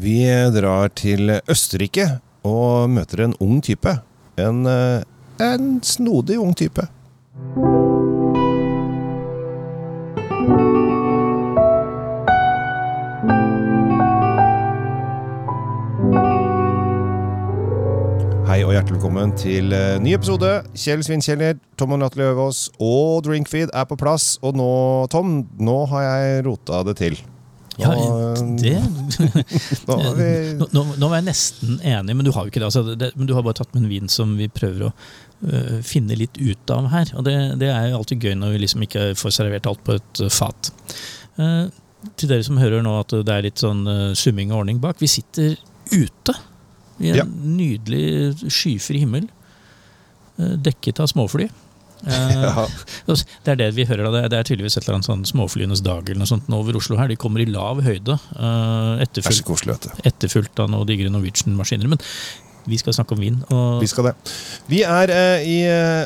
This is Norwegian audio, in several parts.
Vi drar til Østerrike og møter en ung type. En, eh, en snodig ung type. Hei og hjertelig velkommen til eh, ny episode. Kjell Svinkjeller, Tom og Natalie Øvås og Drinkfeed er på plass. Og nå, Tom, nå har jeg rota det til. Ja, det nå vi nå, nå, var jeg nesten enig, men du har jo ikke det, altså, det. Men du har bare tatt med en vin som vi prøver å uh, finne litt ut av her. Og det, det er jo alltid gøy når vi liksom ikke får servert alt på et øh, fat. Uh, til dere som hører nå at det er litt sånn uh, summing og ordning bak. Vi sitter ute i en Ja. nydelig skyfri himmel, dekket av småfly. Eh, ja, Det er det vi hører. da. Det er- tydeligvis et eller annet sånn småflyenes dag eller noe sånt nå over Oslo her. De kommer i lav høyde. Så etterfulgt, etterfulgt av noen digre Norwegian-maskiner. Men vi skal snakke om vin. Og Vi skal det. Vi er eh, i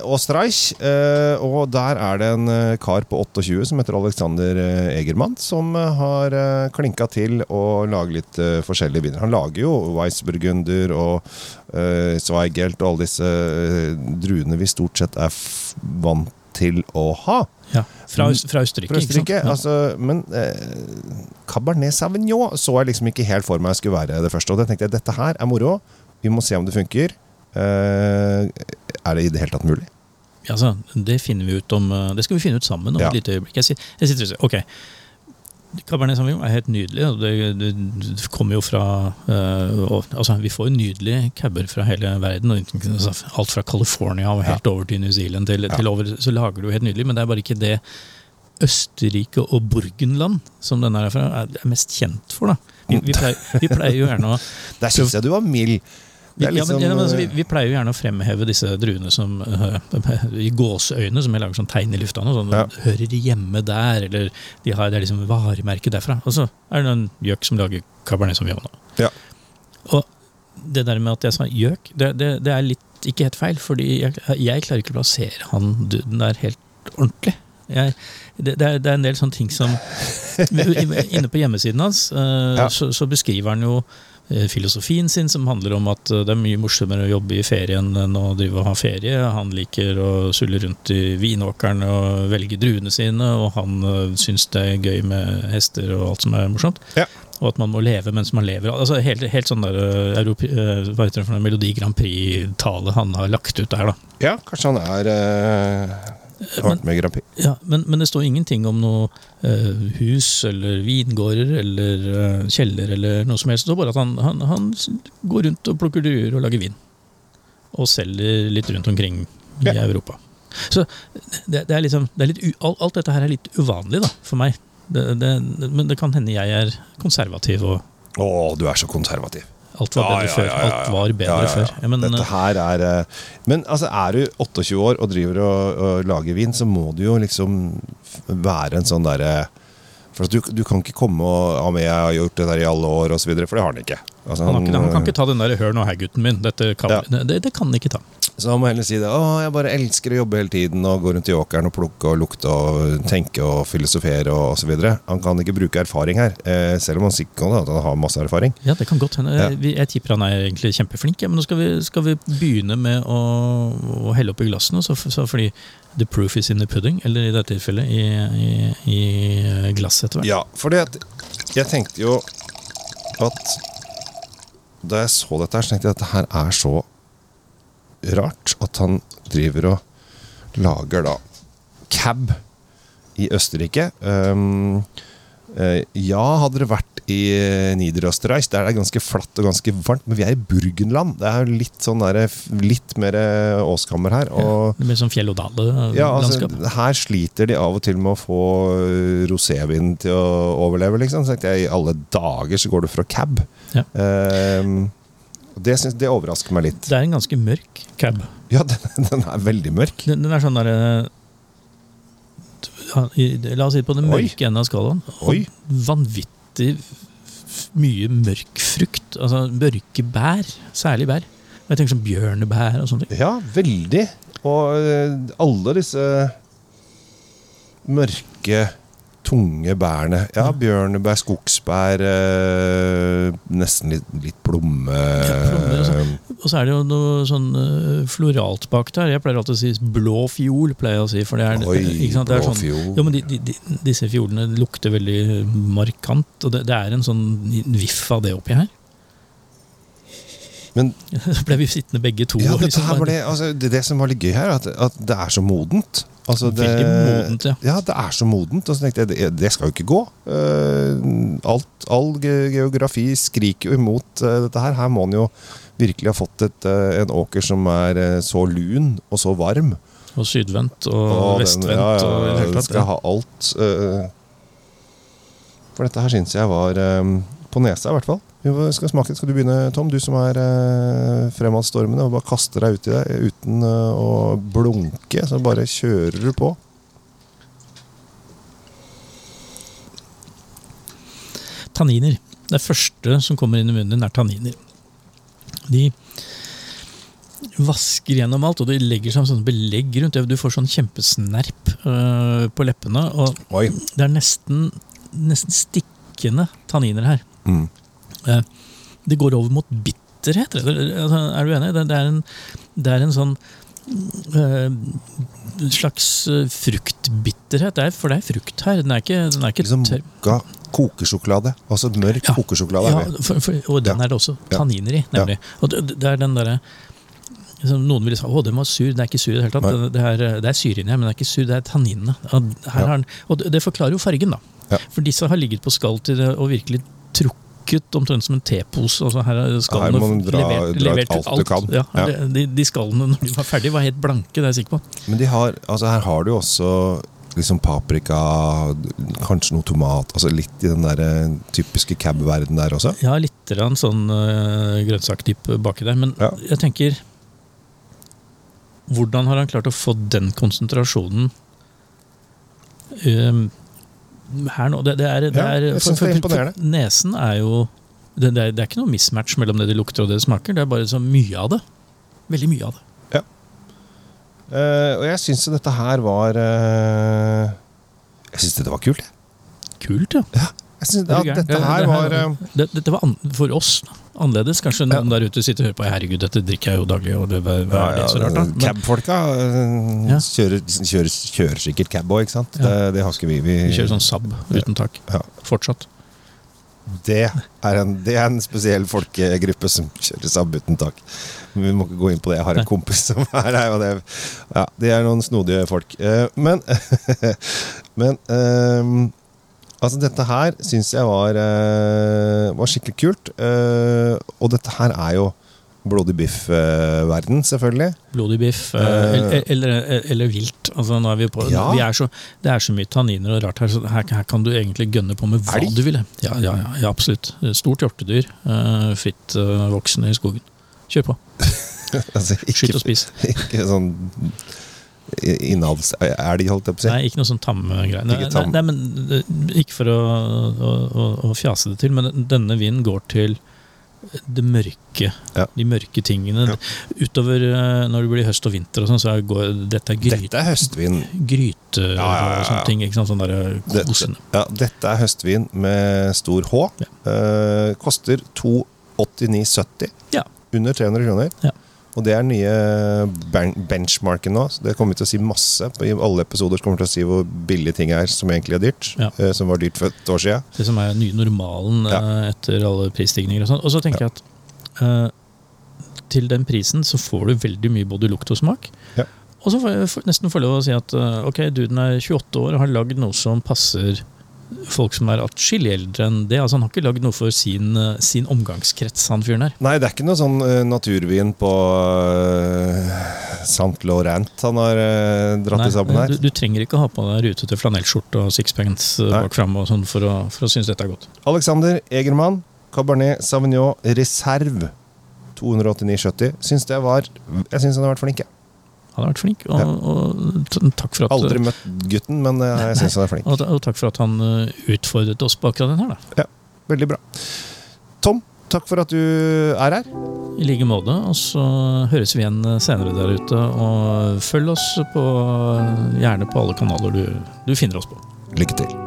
Åstreich, Österreich, eh, og der er det en eh, kar på 28 som heter Alexander eh, Egermann, som eh, har eh, klinka til å lage litt eh, forskjellige viner. Han lager jo Weissburgunder og eh, Zweigelt og alle disse eh, druene vi stort sett er vant til å ha. ja, fra, fra Østerrike. Fra? Østerrike. Ja. Altså, men eh, Cabernet Sauvignon så jeg liksom ikke helt for meg skulle være det første. Og da tenkte jeg, dette her er moro. Vi må se om det funker. Uh, er det i det hele tatt mulig? Ja, altså, det finner vi ut om uh, Det skal vi finne ut sammen om Ja. et lite øyeblikk. Jeg, sitter- og sier ok. Cabernet Sauvignon er helt nydelig. Det, det, det kommer jo fra uh, og, altså, Vi får jo nydelige cabber fra hele verden. Altså, alt fra California og helt over til New Zealand. Til, Ja. til over, så lager du helt nydelig, men det er bare ikke det Østerrike og Burgenland, som denne er fra, er er mest kjent for. da. Vi, vi, pleier, vi pleier jo gjerne å Der syns jeg du var mild. Liksom, ja, men altså, vi, eh, vi pleier jo gjerne å fremheve disse druene som uh, i gåseøyne, som jeg lager sånn tegn i lufta. Sånn, Ja. Hører hjemme der, eller de har, det er liksom varemerket derfra. Og så er det en gjøk som lager Cabernet Sauvignon. nå Ja. Og det der med at jeg sa gjøk, det, det, det er litt ikke helt feil, fordi jeg, jeg klarer ikke å plassere han duden der helt ordentlig. Jeg, det, det, er, det er en del sånne ting som Inne på hjemmesiden hans øh, Ja. så, så beskriver han jo eh, filosofien sin, som handler om at eh, det er mye morsommere å jobbe i ferien enn å drive og ha ferie. Han liker å sulle rundt i vinåkeren og velge druene sine, og han syns det er gøy med hester og alt som er morsomt. Ja. Og at man må leve mens man lever. Altså Helt, helt sånn der Europe, hva heter det for noe, Melodi Grand Prix-tale han har lagt ut der, da. Ja, kanskje han er eh, med i Grand Prix. Ja, men, men det står ingenting om noe eh, hus eller vingårder eller eh, kjeller eller noe som helst. Det står bare at han, han, han går rundt og plukker druer og lager vin. Og selger litt rundt omkring i Ja. Europa. Så det, det er liksom, det er litt alt, dette her er litt uvanlig da, for meg. Det, det, men det kan hende jeg er konservativ og Å, du er så konservativ. Alt var bedre før. Alt var bedre før. Men, Dette her er eh, Men altså, er du 28 år og driver og, og lager vin, så må du jo liksom være en sånn derre For du, du kan ikke komme og Ja, men jeg har gjort det der i alle år, og så videre, for det har han ikke. Altså, han, har ikke, han kan ikke ta den der 'hør nå her, gutten min'. Dette kan, Ja. det, det kan han ikke ta. Så han må heller si det. Å, jeg bare elsker å jobbe hele tiden og gå rundt i åkeren og plukke og lukte og tenke og filosofere og osv. Han kan ikke bruke erfaring her, eh, selv om han sikkert kan at han har masse erfaring. Ja, det kan godt hende. Ja. Jeg tipper han er egentlig kjempeflink. Men nå skal vi, skal vi begynne med å, å helle oppi glassene. Så, så fordi the proof is in the pudding, eller i dette tilfellet i, i, i glasset etter hvert. Ja, for at jeg tenkte jo at da jeg så dette her, så tenkte jeg at dette her er så rart at han driver og lager da cab i Østerrike. Um, eh, ja, hadde det vært i eh, Niederösterreich, der er ganske flatt og ganske varmt, men vi er i Burgenland. Det er litt sånn der, litt mer eh, åskammer her. og... Det blir sånn fjell og Ja, altså, her sliter de av og til med å få rosévin til å overleve, liksom. Så jeg, I alle dager så går du fra cab. Ja. Ehm, det, synes, det overrasker meg litt. det er en ganske mørk cab. Ja, den, den er veldig mørk. Den, den er sånn derre La oss si på den mørke enden av skalaen. Oi. vanvittig mye mørk frukt. Altså mørke bær. Særlig bær. Jeg tenker sånn bjørnebær og sånne ting. Ja, veldig. Og øh, alle disse mørke tunge bærene. Ja, bjørnebær, skogsbær, øh, nesten litt, litt plomme... plommer og sånn. Og så er det jo noe sånn eh, floralt bak der. Jeg pleier alltid å si blå fiol, pleier jeg å si. For det er, Oi, ikke sant? Det er sånn. Jo, men de, de, de, disse fiolene lukter veldig markant, og det, det er en sånn viff av det oppi her. Men Så ble vi sittende begge to. ja, liksom det, altså, det, det som var litt gøy her, at, at det er så modent. Altså, det, modent, ja. Ja, det er så modent. Og så tenkte jeg, det, det skal jo ikke gå. Eh, alt, all geografi skriker jo imot eh, dette her. Her må en jo virkelig ha fått et, eh, en åker som er så lun og så varm. Og sydvendt og, Og vestvendt ja, ja, og den skal ha alt. for dette her syns jeg var på nesa, i hvert fall. Vi skal smake. Skal du begynne, Tom? Du som er eh, fremadstormende og bare kaster deg uti det uten eh, å blunke. Så bare kjører du på. Tanniner. Det første som kommer inn i munnen din, er tanniner. De vasker gjennom alt, og de legger seg sånn belegg rundt. Du får sånn kjempesnerp øh, på leppene, og Oi. det er nesten, nesten stikkende tanniner her. Mm. Eh, det går over mot bitterhet. Er altså, er du enig? Det, er, en, det er en sånn eh, slags eh, fruktbitterhet. Det er, for det er frukt her. Den er ikke, den er ikke Liksom mokka kokesjokolade. Altså mørk Ja. kokesjokolade. Ja, for, for, og den Ja. er det også Ja. tanniner i, nemlig. Og det, det er den der, Noen vil si at den var sur. Den er ikke sur i det hele tatt. Det, det, er, det er syre inni her, men det er ikke sur, det er tanninene. Og, her Ja. har den, og det, det forklarer jo fargen, da. Ja. For disse har ligget på skall til det og virkelig trukket omtrent som en tepose. Altså her er skallene her dra- levert, dra levert alt du kan. Ja, Ja. De, de skallene når de var ferdige, var helt blanke. Det er jeg sikker på. Men de har, altså her har du jo også liksom paprika, kanskje noe tomat. Altså litt i den der eh, typiske cab-verden der også. Ja, litt grann sånn uh, grønnsaktype baki der. Men Ja. jeg tenker Hvordan har han klart å få den konsentrasjonen um, her nå? Det, det er, det Ja, er, jeg synes det er imponerende. Nesen er jo det, det, er, det er ikke noe mismatch mellom det det lukter og det det smaker. Det er bare så mye av det. Veldig mye av det. Eh, og jeg syns dette her var uh, Jeg syns dette var kult. Kult, ja. Jeg synes at dette her var Dette, Dette var an, for oss annerledes. Kanskje noen der ute sitter og hører på Herregud, dette drikker jeg jo daglig, og det, hva hva er det så rart, da? Men, Cab-folka eh, Ja. kjører, kjører, kjører sikkert cab-boy, ikke sant? Ja. Det, det har ikke vi. Vi, vi kjører sånn Saab uten tak. Ja. Fortsatt. Det er, en, det er en spesiell folkegruppe som kjører Saab uten tak. Men vi må ikke gå inn på det. Jeg har en kompis som er her. Og det, ja, de er noen snodige folk. Eh, Men, men ehm, altså dette her syns jeg var, eh, var skikkelig kult. Eh, og dette her er jo blodig biff-verden, selvfølgelig. Blodig biff eh, eller, eller, eller vilt. Altså, nå er vi på, Ja. vi er så, det er så mye tanniner og rart her, så her, her kan du egentlig gønne på med hva Elg? du vil. Ja, ja, ja, absolutt. Stort hjortedyr. fritt voksende i skogen. Kjør på. Altså, Skyt og spis. ikke sånn innavlselg, holdt jeg på å si. Nei, ikke noe sånn tamme greier. Nei, nei, nei, men eh, Ikke for å, å, å, å fjase det til, men denne vinen går til det mørke. Ja. De mørke tingene. Ja. Utover eh, når det blir høst og vinter og sånn, så er, går dette er gryte. Dette er høstvin. Gryte Ja, og sånne ting. Ikke sant? Sånn der Dette, kosende. ja, dette er høstvin med stor H. Eh, koster 289,70. Ja. Under 300 kroner. Ja. Og det er nye benchmarken nå. Så det kommer vi til å si masse. I alle episoder kommer vi til å si hvor billige ting er som egentlig er dyrt. Ja. eh, som var dyrt for et år siden. Det som er den nye normalen Ja. eh, etter alle prisstigninger og sånn. Og så tenker jeg at eh, til den prisen så får du veldig mye både lukt og smak. Ja. Og så får jeg nesten få lov å si at ok, ok, duden er 28 år og har lagd noe som passer folk som er atskillig eldre enn det. Altså Han har ikke lagd noe for sin, eh, sin omgangskrets, han fyren her. Nei, det er ikke noe sånn uh, naturvin på uh, St. Laurent han har uh, dratt Nei, i sammen her. du, du trenger ikke ha på deg rutete flanellskjorte og sixpence uh, bak fram og sånn for for å synes dette er godt. Alexander Egermann, Cabernet Sauvignon Reserve. 289,70. Syns det var Jeg syns han har vært flink. jeg. Han har vært flink, og, Ja. og t- takk for at Aldri møtt gutten, men eh, jeg syns han er flink. Og, og takk for at han eh, utfordret oss på akkurat den her, da. Veldig bra. Tom, takk for at du er her. I like måte. Og så høres vi igjen senere der ute. Og følg oss på, gjerne på alle kanaler du, du finner oss på. Lykke til.